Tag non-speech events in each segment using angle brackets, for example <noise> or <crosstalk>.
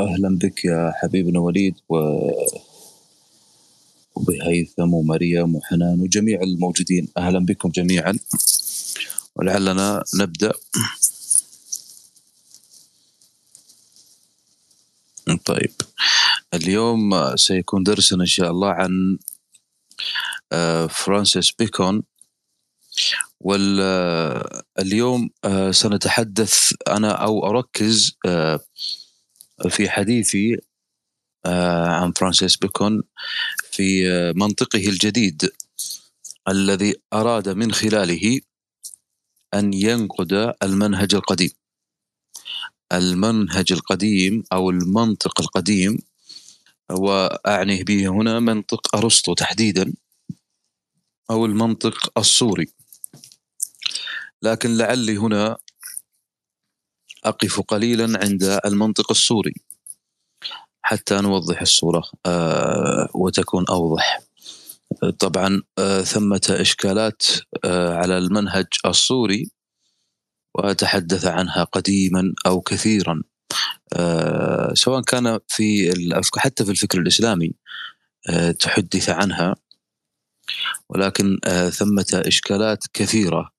أهلا بك يا حبيبنا وليد و وبهيثم ومريم وحنان وجميع الموجودين. أهلا بكم جميعا. ولعلنا نبدأ. طيب. اليوم سيكون درسنا إن شاء الله عن آه، فرانسيس بيكون. واليوم آه، سنتحدث أنا أو أركز آه، في حديثي عن فرانسيس بيكون في منطقه الجديد الذي أراد من خلاله أن ينقد المنهج القديم. المنهج القديم أو المنطق القديم وأعني به هنا منطق أرسطو تحديدا أو المنطق الصوري لكن لعلي هنا أقف قليلا عند المنطق الصوري حتى نوضح الصورة آه، وتكون أوضح. طبعا آه، ثمة إشكالات آه، على المنهج الصوري وتحدث عنها قديما أو كثيرا. سواء كان في حتى في الفكر الإسلامي تحدث عنها. ولكن ثمة إشكالات كثيرة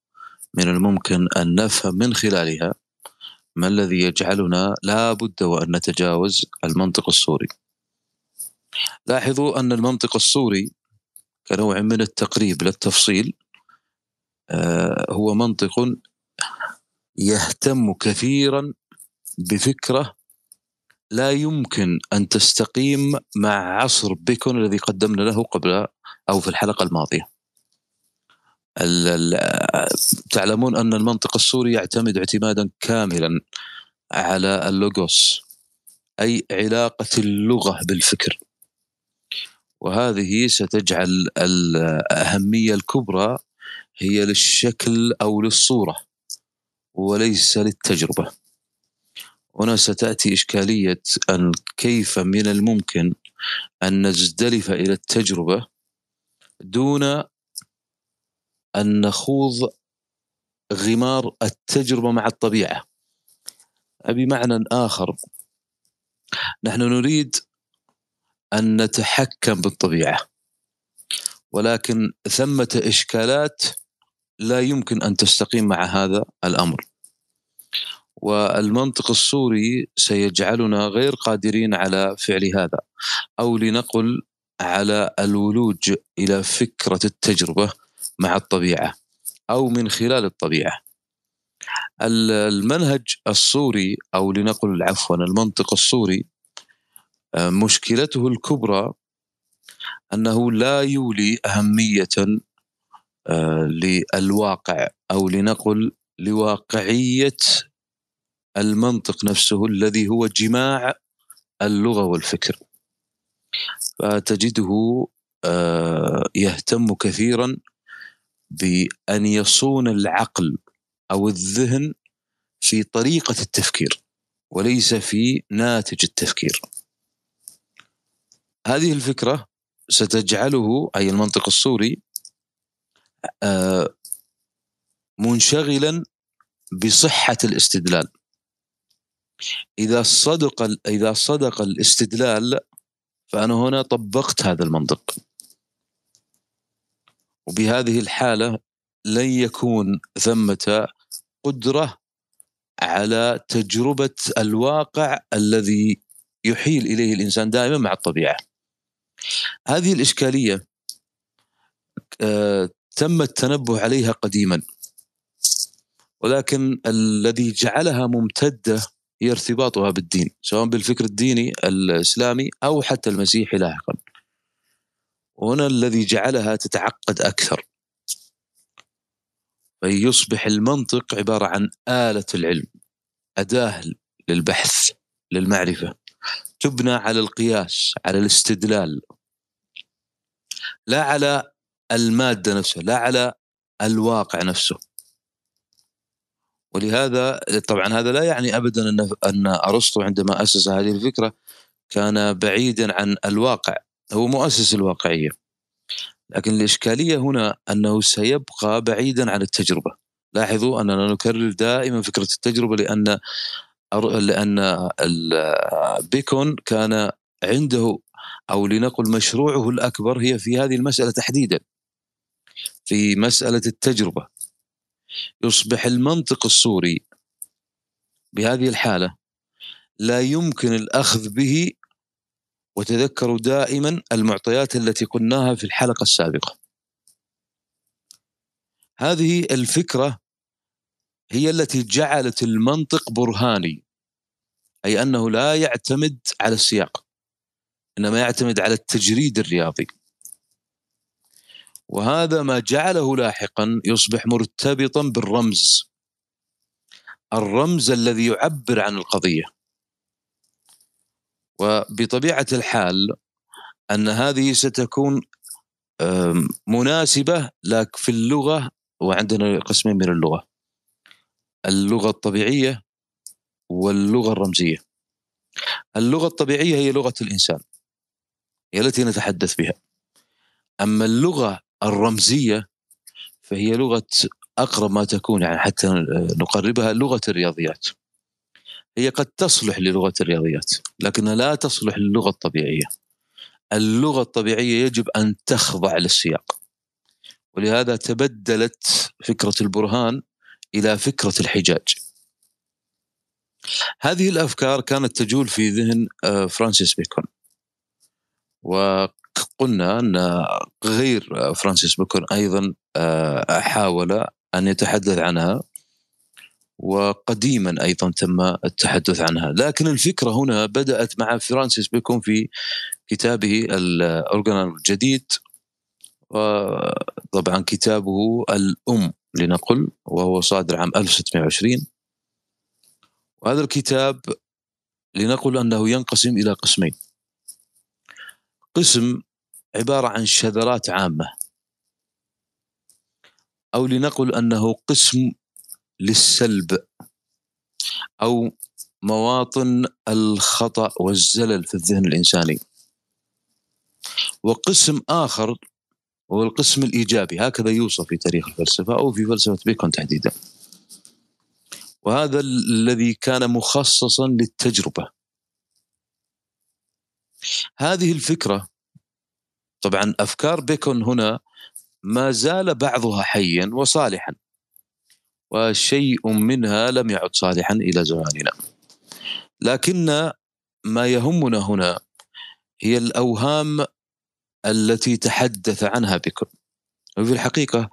من الممكن أن نفهم من خلالها. ما الذي يجعلنا لا بد وأن نتجاوز المنطق الصوري لاحظوا أن المنطق الصوري كنوع من التقريب للتفصيل آه، هو منطق يهتم كثيرا بفكرة لا يمكن أن تستقيم مع عصر بيكون الذي قدمنا له قبل أو في الحلقة الماضية. تعلمون أن المنطق السوري يعتمد اعتمادا كاملا على اللوغوس أي علاقة اللغة بالفكر. وهذه ستجعل الأهمية الكبرى هي للشكل أو للصورة وليس للتجربة. هنا ستأتي إشكالية أن كيف من الممكن أن نزدلف إلى التجربة دون أن نخوض غمار التجربة مع الطبيعة. بمعنى آخر. نحن نريد أن نتحكم بالطبيعة ولكن ثمة إشكالات لا يمكن أن تستقيم مع هذا الأمر. والمنطق الصوري سيجعلنا غير قادرين على فعل هذا أو لنقل على الولوج إلى فكرة التجربة مع الطبيعة أو من خلال الطبيعة. المنهج الصوري أو لنقل عفوا المنطق الصوري آه، مشكلته الكبرى أنه لا يولي أهمية آه، للواقع أو لنقل لواقعية المنطق نفسه الذي هو جماع اللغة والفكر. فتجده آه، يهتم كثيرا بأن يصون العقل أو الذهن في طريقة التفكير وليس في ناتج التفكير. هذه الفكرة ستجعله أي المنطق الصوري آه، منشغلا بصحة الاستدلال. إذا صدق إذا صدق الاستدلال فأنا هنا طبقت هذا المنطق. وبهذه الحالة لن يكون ثمة قدرة على تجربة الواقع الذي يحيل إليه الإنسان دائما مع الطبيعة. هذه الإشكالية آه، تم التنبه عليها قديما. ولكن الذي جعلها ممتدة هي ارتباطها بالدين سواء بالفكر الديني الإسلامي أو حتى المسيحي لاحقا. وهنا الذي جعلها تتعقد أكثر. فيصبح المنطق عبارة عن آلة العلم أداة للبحث للمعرفة تبنى على القياس على الاستدلال لا على المادة نفسها لا على الواقع نفسه. ولهذا طبعا هذا لا يعني ابدا أن أن أرسطو عندما أسس هذه الفكرة كان بعيدا عن الواقع. هو مؤسس الواقعية. لكن الإشكالية هنا أنه سيبقى بعيدا عن التجربة. لاحظوا أننا نكرر دائما فكرة التجربة لأن لأن بيكون كان عنده أو لنقل مشروعه الأكبر هي في هذه المسألة تحديدا. في مسألة التجربة. يصبح المنطق الصوري بهذه الحالة لا يمكن الأخذ به وتذكروا دائما المعطيات التي قلناها في الحلقة السابقة. هذه الفكرة هي التي جعلت المنطق برهاني أي أنه لا يعتمد على السياق إنما يعتمد على التجريد الرياضي. وهذا ما جعله لاحقا يصبح مرتبطا بالرمز الرمز الذي يعبر عن القضية. وبطبيعة الحال أن هذه ستكون مناسبة لك في اللغة وعندنا قسمين من اللغة. اللغة الطبيعية واللغة الرمزية. اللغة الطبيعية هي لغة الإنسان هي التي نتحدث بها. أما اللغة الرمزية فهي لغة أقرب ما تكون يعني حتى نقربها لغة الرياضيات. هي قد تصلح للغة الرياضيات لكنها لا تصلح للغة الطبيعية. اللغة الطبيعية يجب أن تخضع للسياق. ولهذا تبدلت فكرة البرهان إلى فكرة الحجاج. هذه الأفكار كانت تجول في ذهن آه، فرانسيس بيكون. وقلنا أن غير فرانسيس بيكون أيضا آه، حاول أن يتحدث عنها. وقديما أيضا تم التحدث عنها. لكن الفكرة هنا بدأت مع فرانسيس بيكون في كتابه الاورجانال الجديد وطبعا كتابه الأم لنقل وهو صادر عام 1620 وهذا الكتاب لنقل أنه ينقسم إلى قسمين. قسم عبارة عن شذرات عامة أو لنقل أنه قسم للسلب أو مواطن الخطأ والزلل في الذهن الإنساني. وقسم آخر هو القسم الإيجابي. هكذا يوصف في تاريخ الفلسفة أو في فلسفة بيكون تحديدا. وهذا الذي كان مخصصا للتجربة. هذه الفكرة طبعا أفكار بيكون هنا ما زال بعضها حيا وصالحا. وشيء منها لم يعد صالحا إلى زماننا لكن ما يهمنا هنا هي الأوهام التي تحدث عنها بكر وفي الحقيقة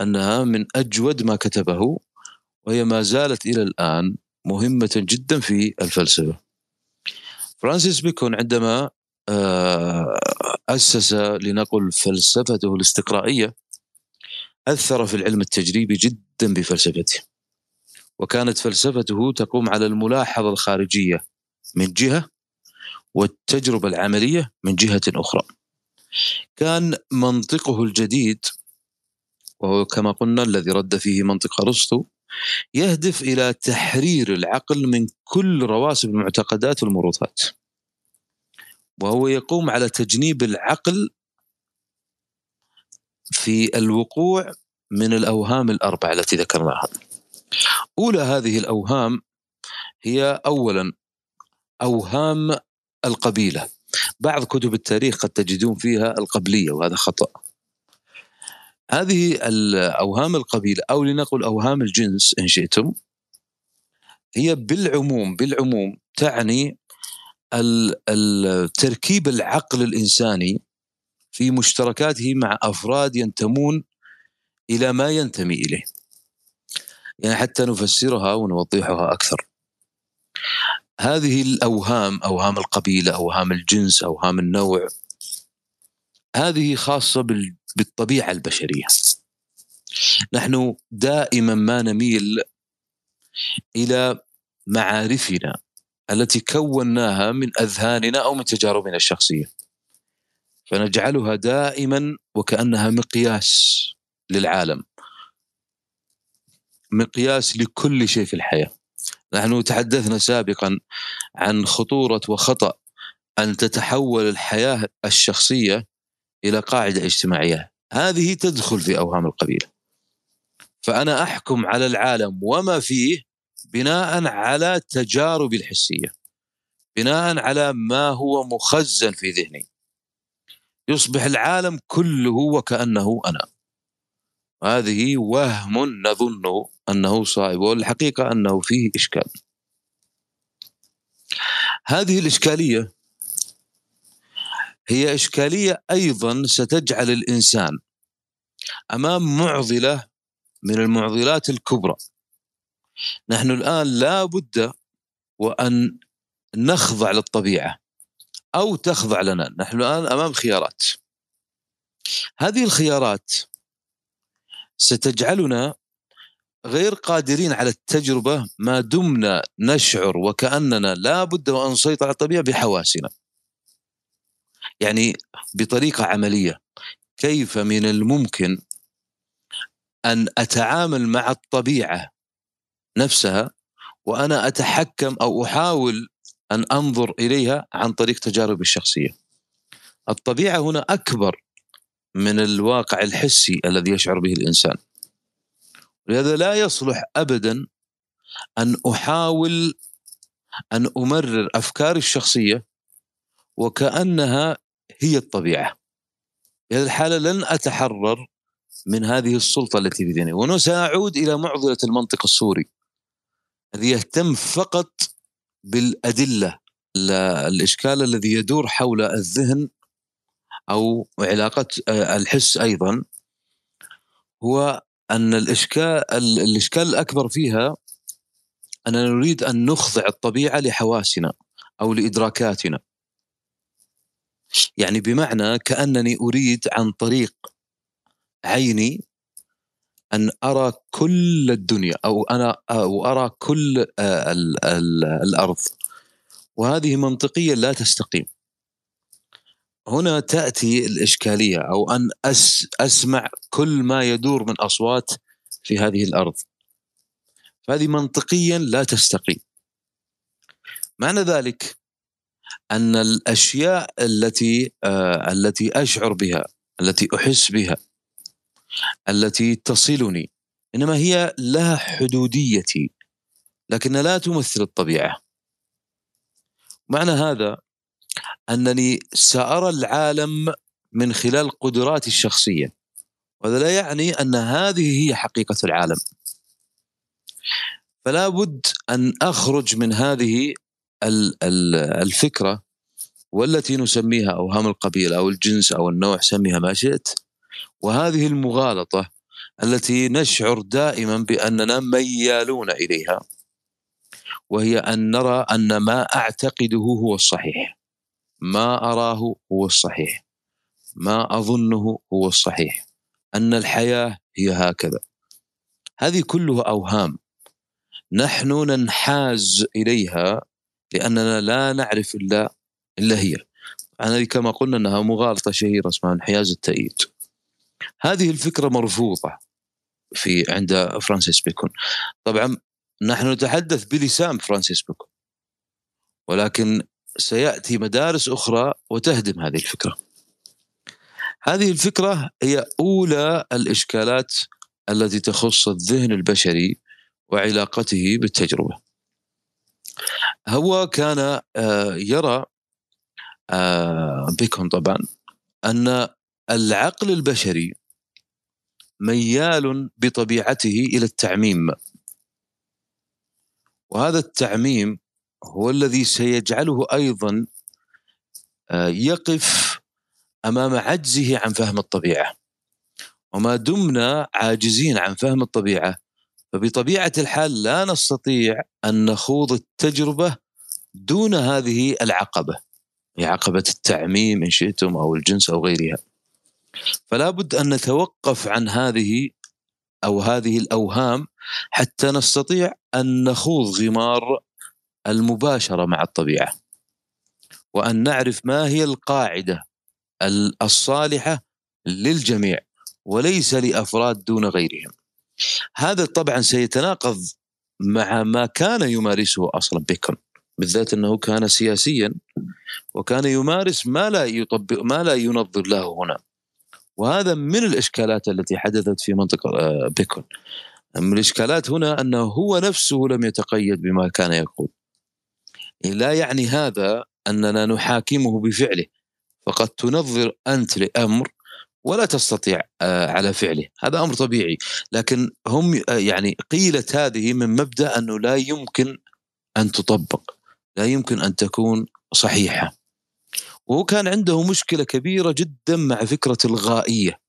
أنها من أجود ما كتبه وهي ما زالت إلى الآن مهمة جدا في الفلسفة. فرانسيس بيكون عندما آه، أسس لنقل فلسفته الاستقرائية أثر في العلم التجريبي جدا بفلسفته. وكانت فلسفته تقوم على الملاحظة الخارجية من جهة والتجربة العملية من جهة أخرى. كان منطقه الجديد وهو كما قلنا الذي رد فيه منطق أرسطو يهدف إلى تحرير العقل من كل رواسب المعتقدات والموروثات وهو يقوم على تجنيب العقل في الوقوع من الأوهام الأربعة التي ذكرناها. أولى هذه الأوهام هي اولا أوهام القبيلة. بعض كتب التاريخ قد تجدون فيها القبلية وهذا خطأ. هذه الأوهام القبيلة أو لنقل أوهام الجنس إن شئتم هي بالعموم بالعموم تعني التركيب العقل الإنساني في مشتركاته مع أفراد ينتمون إلى ما ينتمي إليه. يعني حتى نفسرها ونوضحها أكثر. هذه الأوهام أوهام القبيلة أوهام الجنس أوهام النوع هذه خاصة بالطبيعة البشرية نحن دائما ما نميل إلى معارفنا التي كوناها من أذهاننا أو من تجاربنا الشخصية فنجعلها دائما وكأنها مقياس للعالم. مقياس لكل شيء في الحياة. نحن تحدثنا سابقا عن خطورة وخطأ أن تتحول الحياة الشخصية إلى قاعدة اجتماعية. هذه تدخل في أوهام القبيلة. فأنا أحكم على العالم وما فيه بناء على تجاربي الحسية. بناء على ما هو مخزن في ذهني. يصبح العالم كله وكانه أنا. هذه وهم نظن أنه صائب والحقيقة أنه فيه إشكال. هذه الإشكالية هي إشكالية أيضا ستجعل الإنسان أمام معضلة من المعضلات الكبرى. نحن الآن لا بد وأن نخضع للطبيعة. أو تخضع لنا. نحن الآن أمام خيارات. هذه الخيارات ستجعلنا غير قادرين على التجربة ما دمنا نشعر وكأننا لا بد وأن نسيطر على الطبيعة بحواسنا. يعني بطريقة عملية. كيف من الممكن أن أتعامل مع الطبيعة نفسها وأنا أتحكم أو أحاول أن أنظر إليها عن طريق تجاربي الشخصية. الطبيعة هنا أكبر من الواقع الحسي الذي يشعر به الإنسان. لهذا لا يصلح ابدا أن أحاول أن أمرر أفكاري الشخصية وكأنها هي الطبيعة. في هذه الحالة لن أتحرر من هذه السلطة التي في ذهني وساعود إلى معضلة المنطق السوري الذي يهتم فقط بالأدلة الإشكال الذي يدور حول الذهن أو علاقة آه، الحس أيضا هو أن الاشكال الإشكال الأكبر فيها أننا نريد أن نخضع الطبيعة لحواسنا أو لإدراكاتنا. يعني بمعنى كأنني أريد عن طريق عيني أن أرى كل الدنيا أو أنا أرى كل آه، ال ال الأرض. وهذه منطقيا لا تستقيم. هنا تأتي الإشكالية أو أن أس أسمع كل ما يدور من أصوات في هذه الأرض. فهذه منطقيا لا تستقيم. معنى ذلك أن الأشياء التي آه التي أشعر بها التي أحس بها التي تصلني. إنما هي لها حدوديتي لكن لا تمثل الطبيعة. معنى هذا أنني سأرى العالم من خلال قدراتي الشخصية. وهذا لا يعني أن هذه هي حقيقة العالم. فلا بد أن أخرج من هذه الفكرة والتي نسميها أوهام القبيلة أو الجنس أو النوع سميها ما شئت وهذه المغالطة التي نشعر دائما بأننا ميالون إليها وهي أن نرى أن ما أعتقده هو الصحيح ما أراه هو الصحيح ما أظنه هو الصحيح أن الحياة هي هكذا. هذه كلها أوهام نحن ننحاز إليها لأننا لا نعرف إلا إلا هي. هذه كما قلنا أنها مغالطة شهيرة اسمها انحياز التأييد. هذه الفكرة مرفوضة في عند فرانسيس بيكون. طبعا نحن نتحدث بلسان فرانسيس بيكون ولكن سيأتي مدارس أخرى وتهدم هذه الفكرة. هذه الفكرة هي أولى الإشكالات التي تخص الذهن البشري وعلاقته بالتجربة. هو كان آه، يرى آه، بيكون طبعا أن العقل البشري ميال بطبيعته إلى التعميم. وهذا التعميم هو الذي سيجعله أيضا آه، يقف أمام عجزه عن فهم الطبيعة. وما دمنا عاجزين عن فهم الطبيعة. فبطبيعة الحال لا نستطيع أن نخوض التجربة دون هذه العقبة. هي عقبة التعميم إن شئتم أو الجنس أو غيرها. فلا بد أن نتوقف عن هذه أو هذه الأوهام حتى نستطيع أن نخوض غمار المباشرة مع الطبيعة وأن نعرف ما هي القاعدة الصالحة للجميع وليس لأفراد دون غيرهم. هذا طبعا سيتناقض مع ما كان يمارسه أصلا بيكون بالذات أنه كان سياسيا وكان يمارس ما لا يطبق ما لا ينظر له هنا. وهذا من الإشكالات التي حدثت في منطقة آه، بيكون. من الإشكالات هنا أنه هو نفسه لم يتقيد بما كان يقول. لا يعني هذا أننا نحاكمه بفعله. فقد تنظر أنت لأمر ولا تستطيع آه، على فعله. هذا أمر طبيعي. لكن هم آه، يعني قيلت هذه من مبدأ أنه لا يمكن أن تطبق. لا يمكن أن تكون صحيحة. وهو كان عنده مشكلة كبيرة جدا مع فكرة الغائية.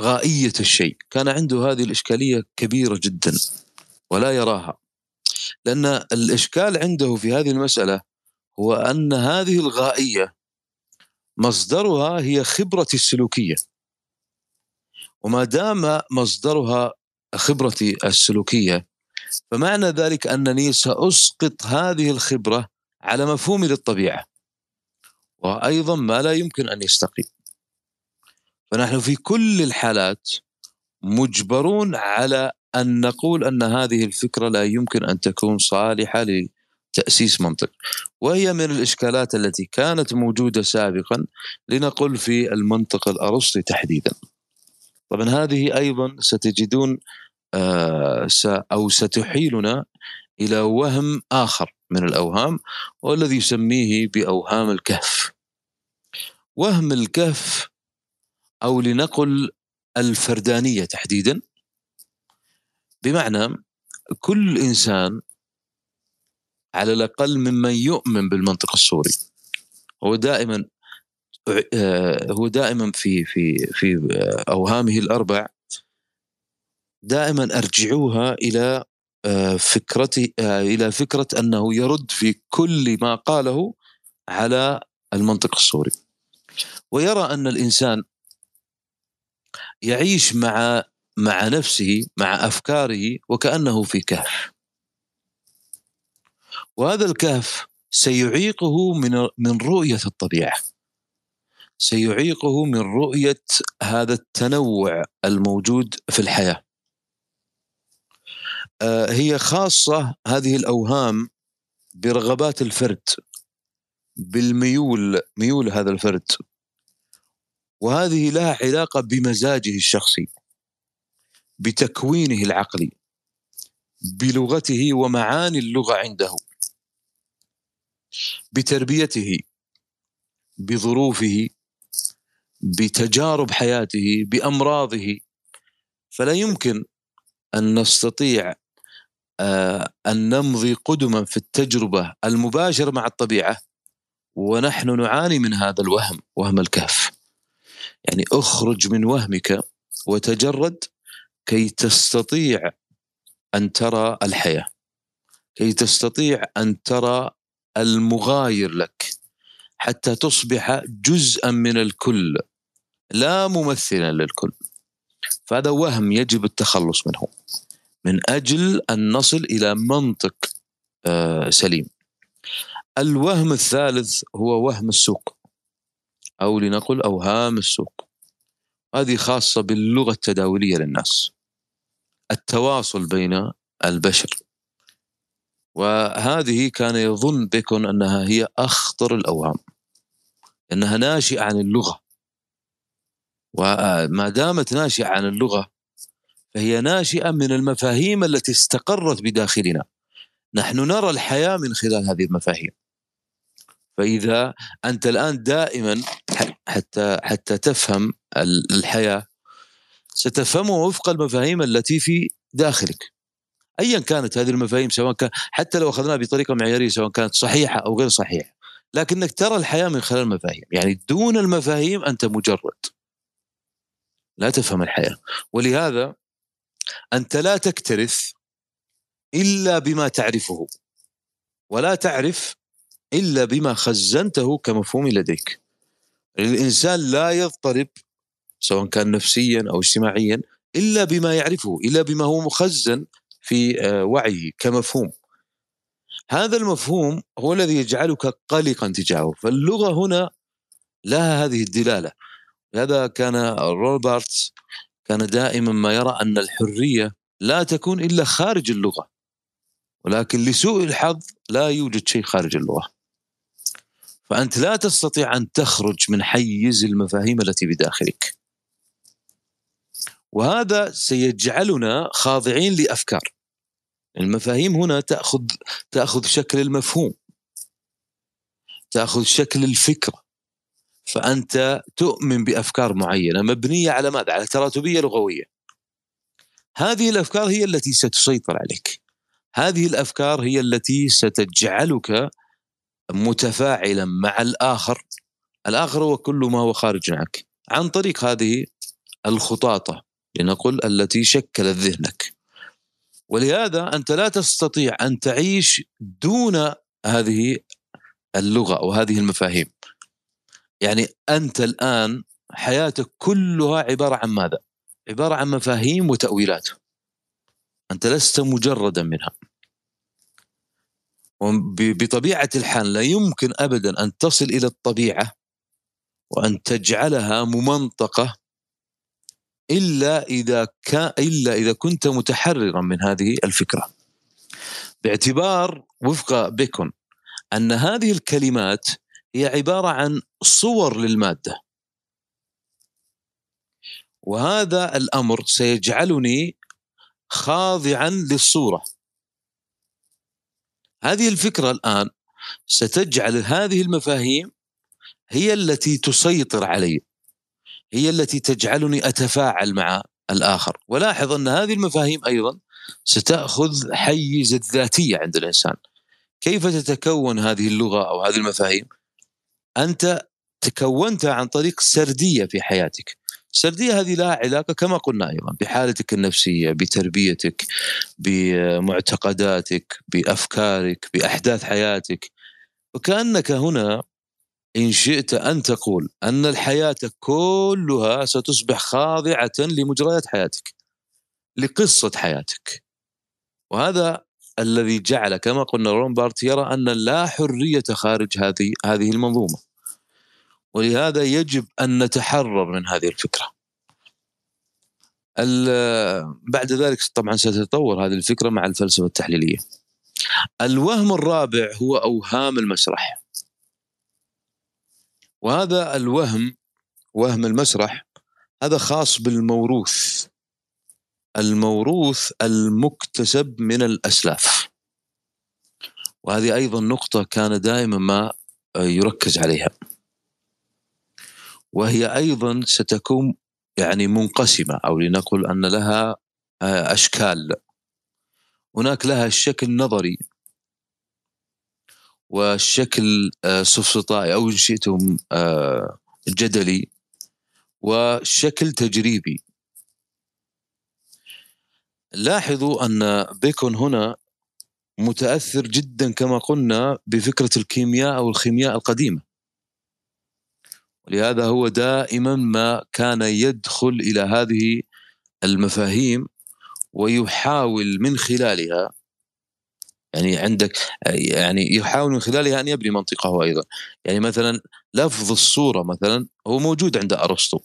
غائية الشيء. كان عنده هذه الإشكالية كبيرة جدا ولا يراها. لأن الإشكال عنده في هذه المسألة هو أن هذه الغائية مصدرها هي خبرتي السلوكية. وما دام مصدرها خبرتي السلوكية فمعنى ذلك أنني سأسقط هذه الخبرة على مفهومي للطبيعة وأيضا ما لا يمكن أن يستقيم. فنحن في كل الحالات مجبرون على أن نقول أن هذه الفكرة لا يمكن أن تكون صالحة لتأسيس منطق. وهي من الإشكالات التي كانت موجودة سابقا لنقل في المنطق الأرسطي تحديدا. طبعا هذه أيضا ستجدون آه، أو ستحيلنا إلى وهم آخر من الأوهام والذي يسميه بأوهام الكهف. وهم الكهف أو لنقل الفردانية تحديدا بمعنى كل إنسان على الأقل ممن يؤمن بالمنطق الصوري. هو دائما آه، هو دائما في في في أوهامه الأربع دائما أرجعوها إلى آه، فكرتي آه، إلى فكرة أنه يرد في كل ما قاله على المنطق الصوري. ويرى أن الإنسان يعيش مع مع نفسه مع أفكاره وكأنه في كهف. وهذا الكهف سيعيقه من من رؤية الطبيعة. سيعيقه من رؤية هذا التنوع الموجود في الحياة. هي خاصة هذه الأوهام برغبات الفرد بالميول ميول هذا الفرد. وهذه لها علاقة بمزاجه الشخصي بتكوينه العقلي بلغته ومعاني اللغة عنده بتربيته بظروفه بتجارب حياته بأمراضه. فلا يمكن أن نستطيع آه، أن نمضي قدما في التجربة المباشرة مع الطبيعة ونحن نعاني من هذا الوهم وهم الكهف. يعني اخرج من وهمك وتجرد كي تستطيع أن ترى الحياة كي تستطيع أن ترى المغاير لك حتى تصبح جزءا من الكل لا ممثلا للكل. فهذا وهم يجب التخلص منه. من أجل أن نصل إلى منطق آه، سليم. الوهم الثالث هو وهم السوق أو لنقل أوهام السوق. هذه خاصة باللغة التداولية للناس. التواصل بين البشر. وهذه كان يظن بيكون أنها هي أخطر الأوهام. أنها ناشئة عن اللغة. وما دامت ناشئة عن اللغة فهي ناشئة من المفاهيم التي استقرت بداخلنا. نحن نرى الحياة من خلال هذه المفاهيم. فإذا أنت الآن دائما حتى حتى تفهم الحياة ستفهمها وفق المفاهيم التي في داخلك. ايا كانت هذه المفاهيم سواء كان حتى لو أخذناها بطريقة معيارية سواء كانت صحيحة أو غير صحيحة. لكنك ترى الحياة من خلال المفاهيم. يعني دون المفاهيم أنت مجرد. لا تفهم الحياة. ولهذا أنت لا تكترث إلا بما تعرفه ولا تعرف إلا بما خزنته كمفهوم لديك. الإنسان لا يضطرب سواء كان نفسيا أو اجتماعيا إلا بما يعرفه إلا بما هو مخزن في آه، وعيه كمفهوم. هذا المفهوم هو الذي يجعلك قلقا تجاهه. فاللغة هنا لها هذه الدلالة. هذا كان روبرت كان دائما ما يرى أن الحرية لا تكون إلا خارج اللغة ولكن لسوء الحظ لا يوجد شيء خارج اللغة. فأنت لا تستطيع أن تخرج من حيز المفاهيم التي بداخلك وهذا سيجعلنا خاضعين لأفكار. المفاهيم هنا تأخذ تأخذ شكل المفهوم تأخذ شكل الفكرة. فأنت تؤمن بأفكار معينة مبنية على ماذا؟ على تراتبية لغوية. هذه الأفكار هي التي ستسيطر عليك. هذه الأفكار هي التي ستجعلك متفاعلا مع الآخر. الآخر هو كل ما هو خارج عنك عن طريق هذه الخطاطة لنقل التي شكلت ذهنك. ولهذا أنت لا تستطيع أن تعيش دون هذه اللغة وهذه المفاهيم. يعني أنت الآن حياتك كلها عبارة عن ماذا؟ عبارة عن مفاهيم وتأويلات. أنت لست مجردا منها. بطبيعة الحال لا يمكن ابدا أن تصل إلى الطبيعة وأن تجعلها ممنطقة إلا إذا كان إلا إذا كنت متحررا من هذه الفكرة. باعتبار وفق بيكون أن هذه الكلمات هي عبارة عن صور للمادة. وهذا الأمر سيجعلني خاضعا للصورة. هذه الفكرة الآن ستجعل هذه المفاهيم هي التي تسيطر علي هي التي تجعلني أتفاعل مع الآخر. ولاحظ أن هذه المفاهيم أيضا ستأخذ حيز الذاتية عند الإنسان. كيف تتكون هذه اللغة أو هذه المفاهيم؟ أنت تكونتها عن طريق سردية في حياتك. السرديه هذه لها علاقة كما قلنا أيضا بحالتك النفسية بتربيتك بمعتقداتك بأفكارك بأحداث حياتك. وكأنك هنا إن شئت أن تقول أن الحياة كلها ستصبح خاضعة لمجريات حياتك لقصة حياتك. وهذا الذي جعل كما قلنا رومبارت يرى أن لا حرية خارج هذه هذه المنظومة. ولهذا يجب أن نتحرر من هذه الفكرة. بعد ذلك طبعا ستتطور هذه الفكرة مع الفلسفة التحليلية. الوهم الرابع هو أوهام المسرح. وهذا الوهم وهم المسرح هذا خاص بالموروث. الموروث المكتسب من الأسلاف. وهذه أيضا نقطة كان دائما ما يركز عليها. وهي أيضا ستكون يعني منقسمة أو لنقل أن لها أشكال. هناك لها الشكل النظري والشكل سفسطائي أو إن شئتم جدلي وشكل تجريبي. لاحظوا أن بيكون هنا متأثر جدا كما قلنا بفكرة الكيمياء أو الخيمياء القديمة. ولهذا هو دائما ما كان يدخل إلى هذه المفاهيم ويحاول من خلالها يعني عندك يعني يحاول من خلالها أن يبني منطقة أيضا. يعني مثلا لفظ الصورة مثلا هو موجود عند أرسطو.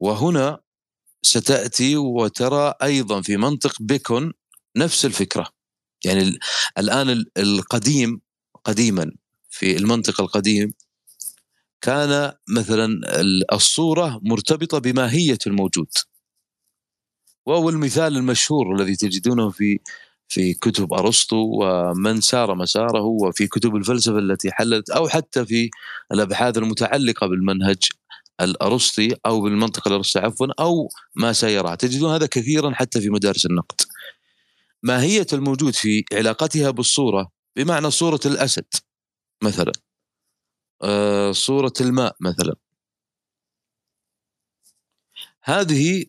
وهنا ستأتي وترى أيضا في منطق بيكون نفس الفكرة. يعني الآن القديم قديما في المنطق القديم كان مثلا الصورة مرتبطة بماهية الموجود. وهو المثال المشهور الذي تجدونه في في كتب أرسطو ومن سار مساره وفي كتب الفلسفة التي حلت أو حتى في الأبحاث المتعلقة بالمنهج الأرسطي أو بالمنطق الأرسطي عفوا أو ما سيراه تجدون هذا كثيرا حتى في مدارس النقد. ماهية الموجود في علاقتها بالصورة بمعنى صورة الأسد مثلا. آه صورة الماء مثلا. هذه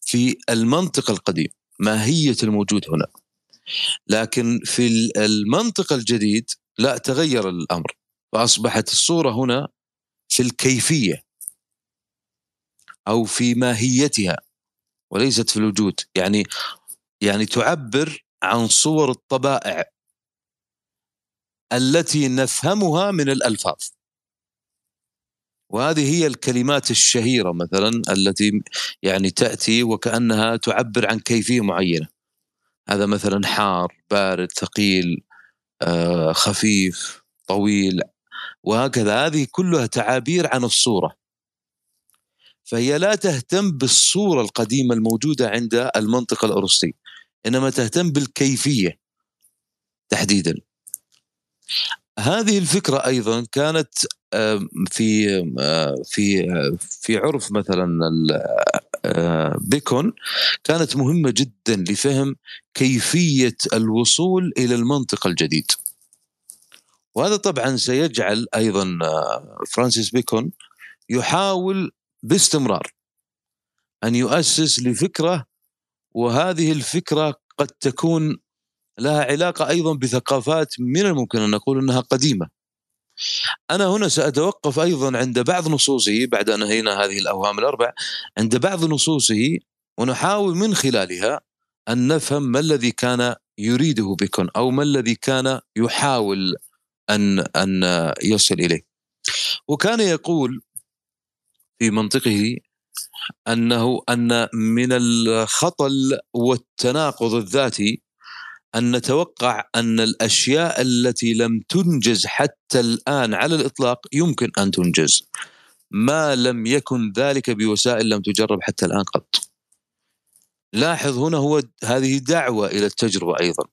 في المنطق القديم ماهية الموجود هنا. لكن في المنطق الجديد لا تغير الأمر فأصبحت الصورة هنا في الكيفية. أو في ماهيتها وليست في الوجود. يعني يعني تعبر عن صور الطبائع التي نفهمها من الألفاظ. وهذه هي الكلمات الشهيرة مثلا التي يعني تأتي وكأنها تعبر عن كيفية معينة. هذا مثلا حار بارد ثقيل آه، خفيف طويل وهكذا. هذه كلها تعابير عن الصورة. فهي لا تهتم بالصورة القديمة الموجودة عند المنطق الأرسطي إنما تهتم بالكيفية تحديدا. هذه الفكرة أيضا كانت في في في عرف مثلا بيكون كانت مهمة جدا لفهم كيفية الوصول إلى المنطق الجديد. وهذا طبعا سيجعل أيضا فرانسيس بيكون يحاول باستمرار أن يؤسس لفكرة وهذه الفكرة قد تكون لها علاقة أيضا بثقافات من الممكن أن نقول أنها قديمة. أنا هنا سأتوقف أيضا عند بعض نصوصه بعد أن نهينا هذه الأوهام الأربع عند بعض نصوصه ونحاول من خلالها أن نفهم ما الذي كان يريده بكون أو ما الذي كان يحاول أن أن يصل إليه. وكان يقول في منطقه أنه أن من الخطل والتناقض الذاتي أن نتوقع أن الأشياء التي لم تنجز حتى الآن على الإطلاق يمكن أن تنجز ما لم يكن ذلك بوسائل لم تجرب حتى الآن قط. لاحظ هنا هو هذه دعوة إلى التجربة أيضا.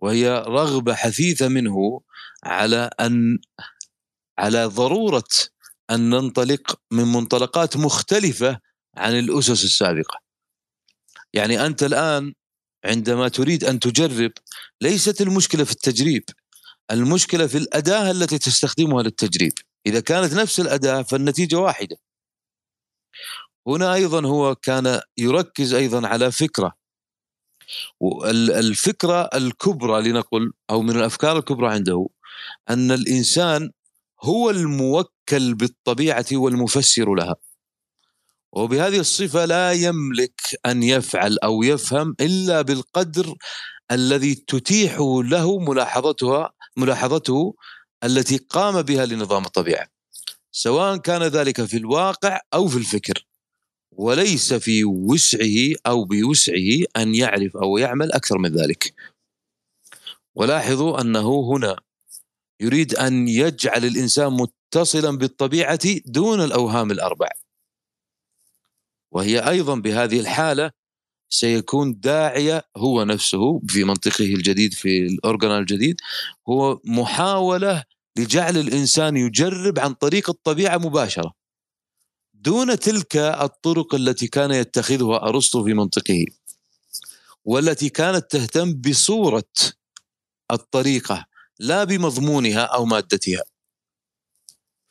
وهي رغبة حثيثة منه على أن على ضرورة أن ننطلق من منطلقات مختلفة عن الأسس السابقة. يعني أنت الآن عندما تريد أن تجرب ليست المشكلة في التجريب المشكلة في الأداة التي تستخدمها للتجريب. إذا كانت نفس الأداة فالنتيجة واحدة. هنا أيضا هو كان يركز أيضا على فكرة. الفكرة الكبرى لنقل أو من الأفكار الكبرى عنده أن الإنسان هو الموكل بالطبيعة والمفسر لها. وبهذه الصفة لا يملك أن يفعل أو يفهم إلا بالقدر الذي تتيح له ملاحظتها ملاحظته التي قام بها لنظام الطبيعة. سواء كان ذلك في الواقع أو في الفكر. وليس في وسعه أو بوسعه أن يعرف أو يعمل أكثر من ذلك. ولاحظوا أنه هنا يريد أن يجعل الإنسان متصلا بالطبيعة دون الأوهام الأربع. وهي أيضا بهذه الحالة سيكون داعية هو نفسه في منطقه الجديد في الاورجنال الجديد هو محاولة لجعل الإنسان يجرب عن طريق الطبيعة مباشرة دون تلك الطرق التي كان يتخذها أرسطو في منطقه والتي كانت تهتم بصورة الطريقة. لا بمضمونها أو مادتها.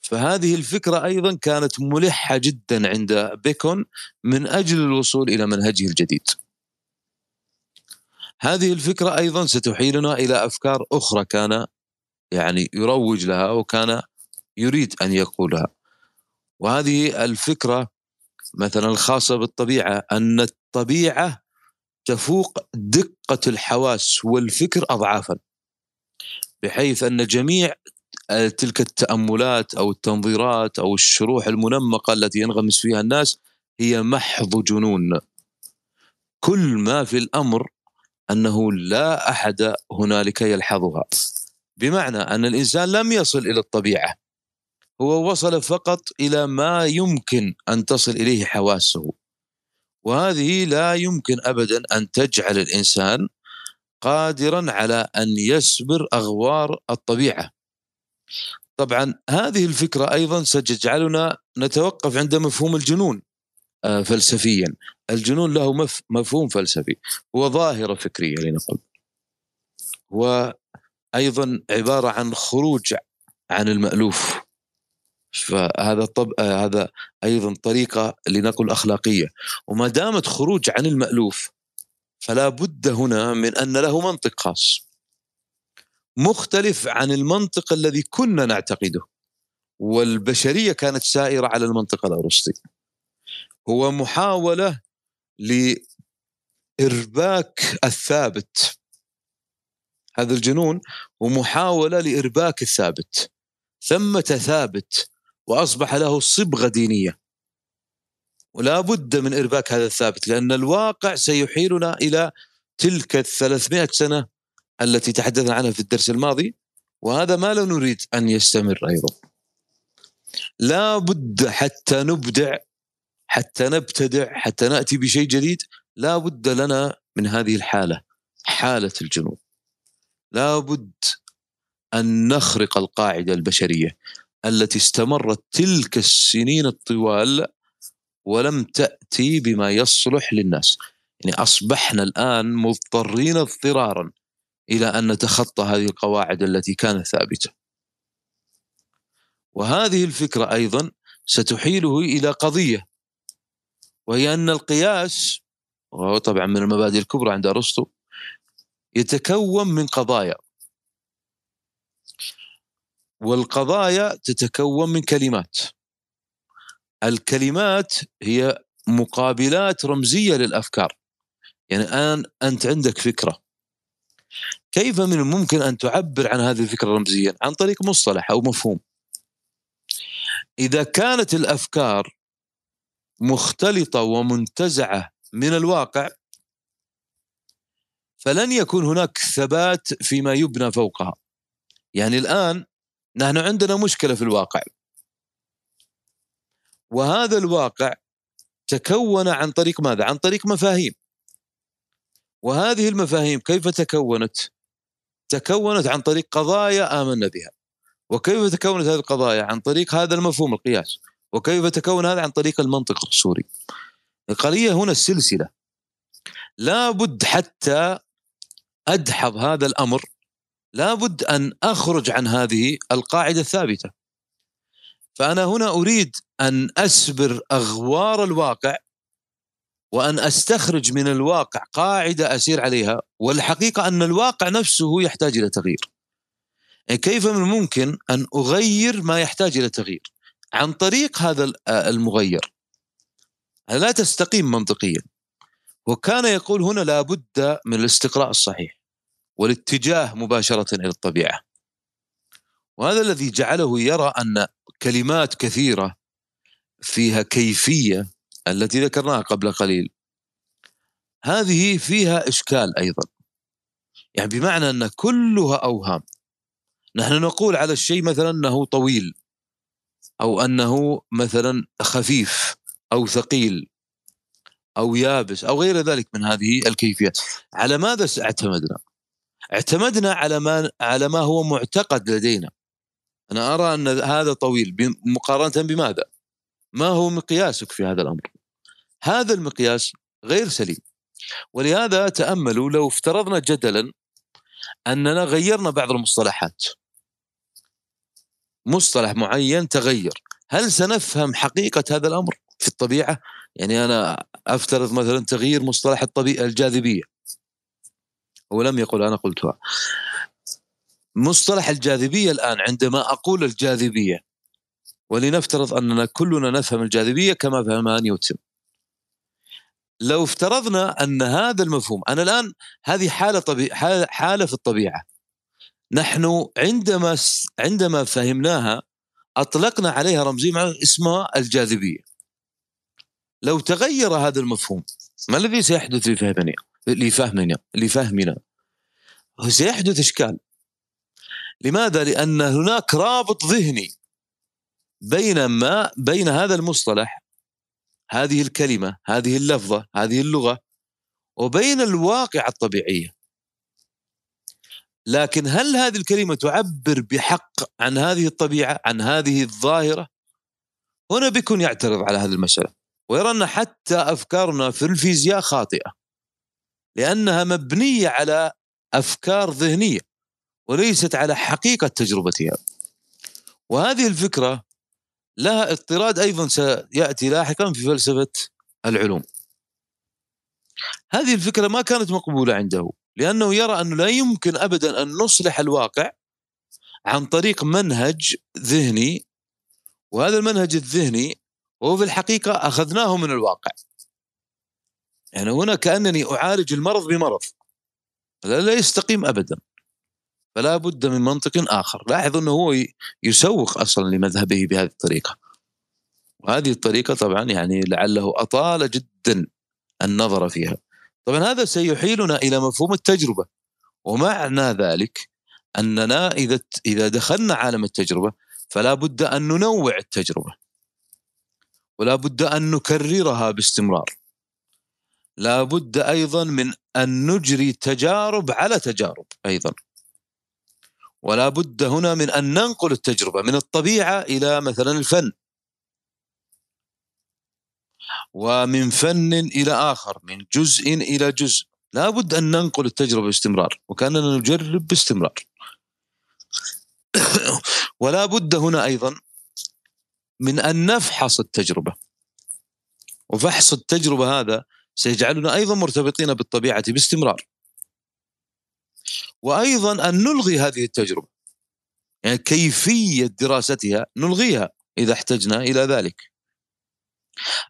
فهذه الفكرة أيضا كانت ملحة جدا عند بيكون من أجل الوصول إلى منهجه الجديد. هذه الفكرة أيضا ستحيلنا إلى أفكار أخرى كان يعني يروج لها وكان يريد أن يقولها. وهذه الفكرة مثلا الخاصة بالطبيعة أن الطبيعة تفوق دقة الحواس والفكر أضعافا. بحيث أن جميع تلك التأملات أو التنظيرات أو الشروح المنمقة التي ينغمس فيها الناس هي محض جنون. كل ما في الأمر أنه لا أحد هنالك يلحظها. بمعنى أن الإنسان لم يصل إلى الطبيعة هو وصل فقط إلى ما يمكن أن تصل إليه حواسه. وهذه لا يمكن ابدا أن تجعل الإنسان قادرا على أن يسبر أغوار الطبيعة. طبعا هذه الفكرة أيضا ستجعلنا نتوقف عند مفهوم الجنون آه، فلسفيا. الجنون له مفهوم فلسفي هو ظاهرة فكرية لنقل. هو أيضا عبارة عن خروج عن المألوف. فهذا طب آه، هذا أيضا طريقة لنقل أخلاقية. وما دامت خروج عن المألوف فلا بد هنا من أن له منطق خاص مختلف عن المنطق الذي كنا نعتقده والبشرية كانت سائرة على المنطق الأرسطي. هو محاولة لإرباك الثابت. هذا الجنون ومحاوله لإرباك الثابت ثمة ثابت وأصبح له صبغة دينية. ولا بد من إرباك هذا الثابت لأن الواقع سيحيلنا إلى تلك الثلاثمائة سنة التي تحدثنا عنها في الدرس الماضي وهذا ما لا نريد أن يستمر أيضا. لا بد حتى نبدع حتى نبتدع حتى نأتي بشيء جديد لا بد لنا من هذه الحالة حالة الجنون. لا بد أن نخرق القاعدة البشرية التي استمرت تلك السنين الطوال ولم تأتي بما يصلح للناس. يعني أصبحنا الآن مضطرين اضطرارا إلى أن نتخطى هذه القواعد التي كانت ثابتة. وهذه الفكرة أيضا ستحيله إلى قضية وهي أن القياس وهو طبعا من المبادئ الكبرى عند أرسطو يتكون من قضايا. والقضايا تتكون من كلمات. الكلمات هي مقابلات رمزية للأفكار. يعني الآن أنت عندك فكرة. كيف من الممكن أن تعبر عن هذه الفكرة رمزيا؟ عن طريق مصطلح أو مفهوم. إذا كانت الأفكار مختلطة ومنتزعة من الواقع فلن يكون هناك ثبات فيما يبنى فوقها. يعني الآن نحن عندنا مشكلة في الواقع. وهذا الواقع تكون عن طريق ماذا؟ عن طريق مفاهيم. وهذه المفاهيم كيف تكونت؟ تكونت عن طريق قضايا آمنا بها. وكيف تكونت هذه القضايا؟ عن طريق هذا المفهوم القياس. وكيف تكون هذا؟ عن طريق المنطق السوري. القضية هنا السلسلة. لابد حتى أدحض هذا الأمر. لابد أن أخرج عن هذه القاعدة الثابتة. فأنا هنا أريد أن أسبر أغوار الواقع وأن أستخرج من الواقع قاعدة أسير عليها والحقيقة أن الواقع نفسه يحتاج إلى تغيير. كيف من الممكن أن أغير ما يحتاج إلى تغيير؟ عن طريق هذا المغير. لا تستقيم منطقيا. وكان يقول هنا لابد من الاستقراء الصحيح والاتجاه مباشرة إلى الطبيعة. وهذا الذي جعله يرى أن كلمات كثيرة فيها كيفية التي ذكرناها قبل قليل. هذه فيها إشكال أيضا. يعني بمعنى أن كلها أوهام. نحن نقول على الشيء مثلا أنه طويل أو أنه مثلا خفيف أو ثقيل أو يابس أو غير ذلك من هذه الكيفيات. على ماذا اعتمدنا اعتمدنا على ما على ما هو معتقد لدينا. أنا أرى أن هذا طويل. مقارنة بماذا؟ ما هو مقياسك في هذا الأمر؟ هذا المقياس غير سليم. ولهذا تأملوا لو افترضنا جدلا أننا غيرنا بعض المصطلحات. مصطلح معين تغير. هل سنفهم حقيقة هذا الأمر في الطبيعة؟ يعني أنا أفترض مثلا تغيير مصطلح الطبيعة الجاذبية. هو لم يقل أنا قلتها. مصطلح الجاذبية الآن عندما أقول الجاذبية ولنفترض أننا كلنا نفهم الجاذبية كما فهمها نيوتن لو افترضنا أن هذا المفهوم أنا الآن هذه حالة طبيعة حاله في الطبيعة. نحن عندما عندما فهمناها أطلقنا عليها رمزية اسمها الجاذبية. لو تغير هذا المفهوم ما الذي سيحدث لفهمنا لفهمنا لفهمنا؟ سيحدث إشكال. لماذا؟ لأن هناك رابط ذهني بين ما بين هذا المصطلح هذه الكلمة هذه اللفظة هذه اللغة وبين الواقع الطبيعية. لكن هل هذه الكلمة تعبر بحق عن هذه الطبيعة عن هذه الظاهرة؟ هنا بيكون يعترض على هذه المسألة ويرى ان حتى أفكارنا في الفيزياء خاطئة لأنها مبنية على أفكار ذهنية. وليست على حقيقة تجربتها. وهذه الفكرة لها اضطراد أيضا سيأتي لاحقا في فلسفة العلوم. هذه الفكرة ما كانت مقبولة عنده لأنه يرى أنه لا يمكن ابدا أن نصلح الواقع عن طريق منهج ذهني وهذا المنهج الذهني هو في الحقيقة أخذناه من الواقع. يعني هنا كأنني أعالج المرض بمرض لا, لا يستقيم ابدا. فلا بد من منطق آخر. لاحظ أنه هو يسوق أصلا لمذهبه بهذه الطريقة. وهذه الطريقة طبعا يعني لعله أطال جدا النظر فيها. طبعا هذا سيحيلنا إلى مفهوم التجربة. ومعنى ذلك أننا إذا إذا دخلنا عالم التجربة فلا بد أن ننوع التجربة. ولا بد أن نكررها باستمرار. لا بد أيضا من أن نجري تجارب على تجارب أيضا. ولا بد هنا من أن ننقل التجربة من الطبيعة إلى مثلا الفن. ومن فن إلى آخر من جزء إلى جزء. لا بد أن ننقل التجربة باستمرار وكأننا نجرب باستمرار. <coughs> ولا بد هنا أيضا من أن نفحص التجربة. وفحص التجربة هذا سيجعلنا أيضا مرتبطين بالطبيعة باستمرار. وأيضا أن نلغي هذه التجربة. يعني كيفية دراستها نلغيها إذا احتجنا إلى ذلك.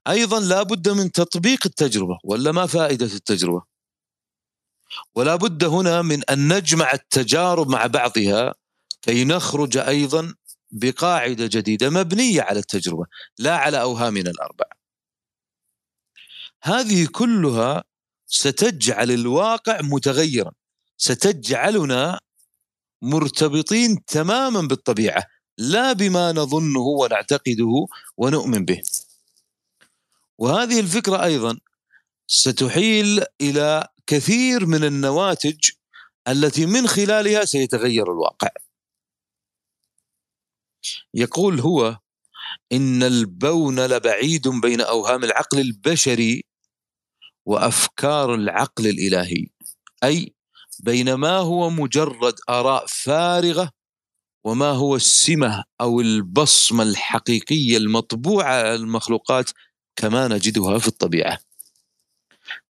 أيضا لا بد من تطبيق التجربة ولا ما فائدة التجربة؟ ولا بد هنا من أن نجمع التجارب مع بعضها كي نخرج أيضا بقاعدة جديدة مبنية على التجربة لا على أوهامنا الأربع. هذه كلها ستجعل الواقع متغيرا. ستجعلنا مرتبطين تماما بالطبيعة لا بما نظنه ونعتقده ونؤمن به. وهذه الفكرة أيضا ستحيل إلى كثير من النواتج التي من خلالها سيتغير الواقع. يقول هو إن البون لبعيد بين أوهام العقل البشري وأفكار العقل الإلهي أي بين ما هو مجرد آراء فارغة وما هو السمة أو البصمة الحقيقية المطبوعة على المخلوقات كما نجدها في الطبيعة.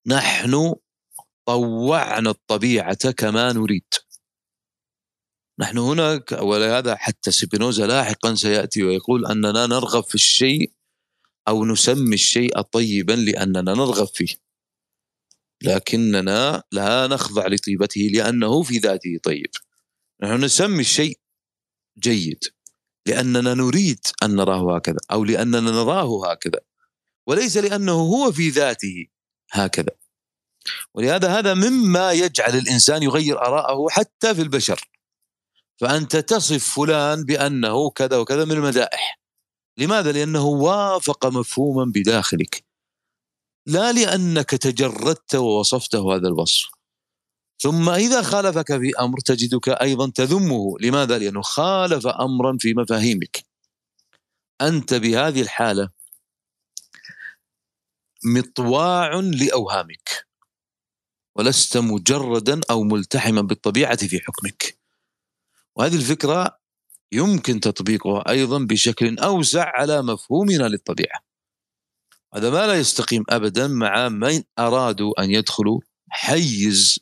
نحن طوعنا الطبيعة كما نريد. نحن هنا ولهذا حتى سبينوزا لاحقا سيأتي ويقول أننا نرغب في الشيء أو نسمي الشيء طيبا لأننا نرغب فيه. لكننا لا نخضع لطيبته لأنه في ذاته طيب. نحن نسمي الشيء جيد لأننا نريد أن نراه هكذا أو لأننا نراه هكذا وليس لأنه هو في ذاته هكذا. ولهذا هذا مما يجعل الإنسان يغير آراءه حتى في البشر. فأنت تصف فلان بأنه كذا وكذا من المدائح. لماذا؟ لأنه وافق مفهوما بداخلك. لا لأنك تجردت ووصفته هذا الوصف. ثم إذا خالفك في أمر تجدك أيضا تذمه. لماذا؟ لأنه خالف أمرا في مفاهيمك. أنت بهذه الحالة مطواع لأوهامك. ولست مجردا أو ملتحما بالطبيعة في حكمك. وهذه الفكرة يمكن تطبيقها أيضا بشكل أوسع على مفهومنا للطبيعة. هذا ما لا يستقيم أبدا مع من أرادوا أن يدخلوا حيز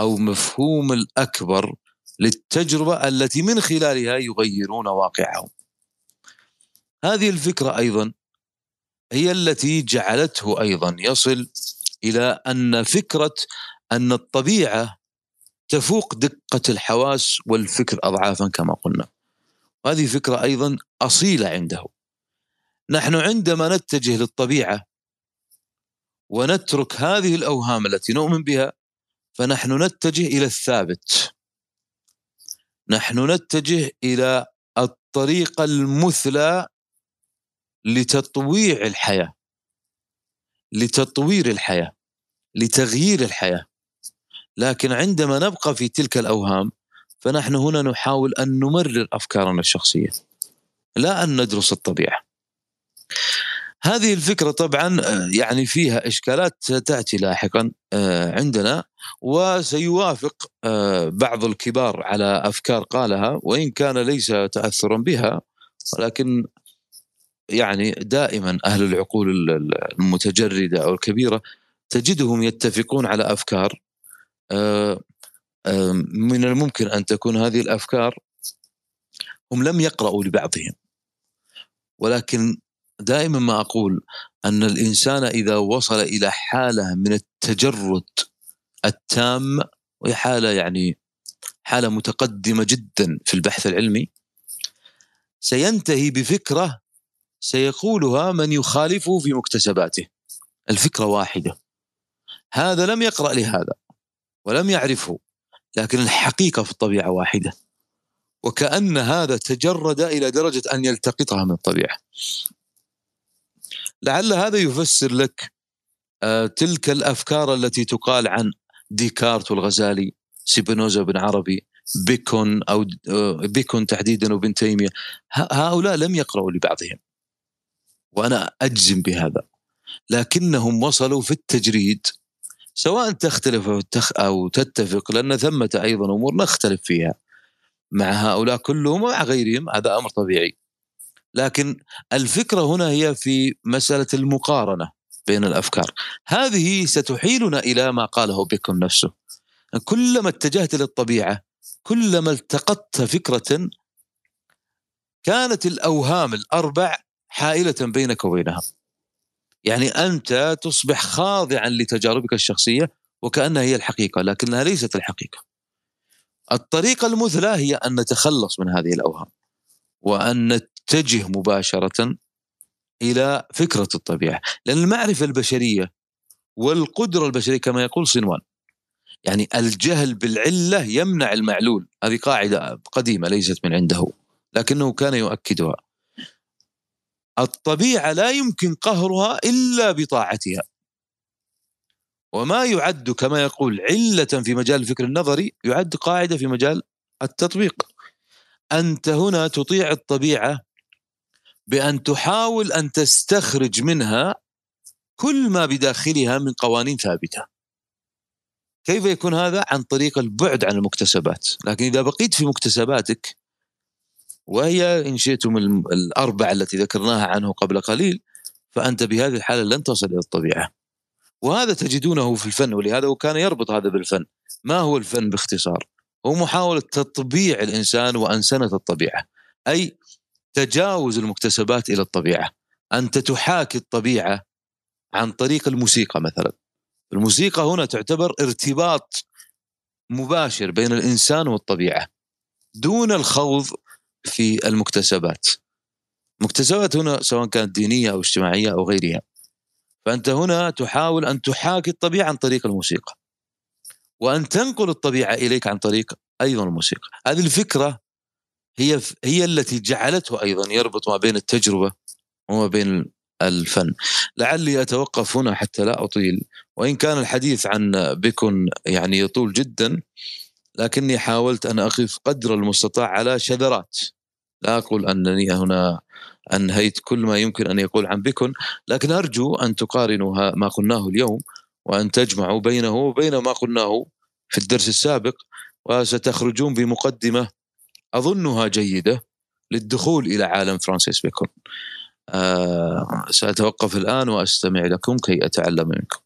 أو مفهوم الأكبر للتجربة التي من خلالها يغيرون واقعهم. هذه الفكرة أيضا هي التي جعلته أيضا يصل إلى أن فكرة أن الطبيعة تفوق دقة الحواس والفكر أضعافا كما قلنا. وهذه فكرة أيضا أصيلة عنده. نحن عندما نتجه للطبيعة ونترك هذه الأوهام التي نؤمن بها فنحن نتجه إلى الثابت. نحن نتجه إلى الطريقة المثلى لتطويع الحياة لتطوير الحياة لتغيير الحياة. لكن عندما نبقى في تلك الأوهام فنحن هنا نحاول أن نمرر أفكارنا الشخصية لا أن ندرس الطبيعة. هذه الفكرة طبعا يعني فيها إشكالات ستأتي لاحقا آه، عندنا وسيوافق آه، بعض الكبار على أفكار قالها وإن كان ليس تأثرا بها ولكن يعني دائما أهل العقول المتجردة أو الكبيرة تجدهم يتفقون على أفكار آه، من الممكن أن تكون هذه الأفكار هم لم يقرأوا لبعضهم ولكن دائما ما أقول أن الإنسان إذا وصل إلى حالة من التجرد التام وهي حالة يعني حالة متقدمة جدا في البحث العلمي سينتهي بفكرة سيقولها من يخالفه في مكتسباته. الفكرة واحدة. هذا لم يقرأ لهذا ولم يعرفه لكن الحقيقة في الطبيعة واحدة. وكأن هذا تجرد إلى درجة أن يلتقطها من الطبيعة. لعل هذا يفسر لك آه، تلك الأفكار التي تقال عن ديكارت والغزالي سيبينوزا بن عربي بيكون أو آه، بيكون تحديدا وابن تيمية. هؤلاء لم يقرأوا لبعضهم وأنا أجزم بهذا. لكنهم وصلوا في التجريد سواء تختلف أو تتفق لأن ثمة أيضا أمور نختلف فيها مع هؤلاء كلهم ومع غيرهم هذا أمر طبيعي. لكن الفكرة هنا هي في مسألة المقارنة بين الأفكار. هذه ستحيلنا إلى ما قاله بكم نفسه. كلما اتجهت إلى الطبيعه كلما التقطت فكرة كانت الأوهام الأربع حائلة بينك وبينها. يعني أنت تصبح خاضعا لتجاربك الشخصية وكأنها هي الحقيقة لكنها ليست الحقيقة. الطريقة المثلى هي أن نتخلص من هذه الأوهام وأن نتجه مباشرة إلى فكرة الطبيعة لأن المعرفة البشرية والقدرة البشرية كما يقول صنوان يعني الجهل بالعلة يمنع المعلول. هذه قاعدة قديمة ليست من عنده لكنه كان يؤكدها. الطبيعة لا يمكن قهرها إلا بطاعتها. وما يعد كما يقول علة في مجال الفكر النظري يعد قاعدة في مجال التطبيق. أنت هنا تطيع الطبيعة بأن تحاول أن تستخرج منها كل ما بداخلها من قوانين ثابتة. كيف يكون هذا؟ عن طريق البعد عن المكتسبات. لكن إذا بقيت في مكتسباتك وهي إن شئتم الاربعه التي ذكرناها عنه قبل قليل فأنت بهذه الحالة لن تصل إلى الطبيعة. وهذا تجدونه في الفن ولهذا وكان يربط هذا بالفن. ما هو الفن باختصار؟ هو محاولة تطبيع الإنسان وأنسنة الطبيعة. أي تجاوز المكتسبات إلى الطبيعة. أنت تحاكي الطبيعة عن طريق الموسيقى مثلا. الموسيقى هنا تعتبر ارتباط مباشر بين الإنسان والطبيعة دون الخوض في المكتسبات. مكتسبات هنا سواء كانت دينية أو اجتماعية أو غيرها. فأنت هنا تحاول أن تحاكي الطبيعة عن طريق الموسيقى. وأن تنقل الطبيعة إليك عن طريق أيضا الموسيقى. هذه الفكرة هي هي التي جعلته أيضا يربط ما بين التجربة وما بين الفن. لعلي أتوقف هنا حتى لا أطيل. وإن كان الحديث عن بيكون يعني يطول جدا لكني حاولت أن أقف قدر المستطاع على شذرات. لا أقول أنني هنا أنهيت كل ما يمكن أن يقول عن بكن لكن أرجو أن تقارنوا ما قلناه اليوم وأن تجمعوا بينه وبين ما قلناه في الدرس السابق وستخرجون بمقدمة أظنها جيدة للدخول إلى عالم فرانسيس بيكون. آه سأتوقف الآن وأستمع لكم كي أتعلم منكم.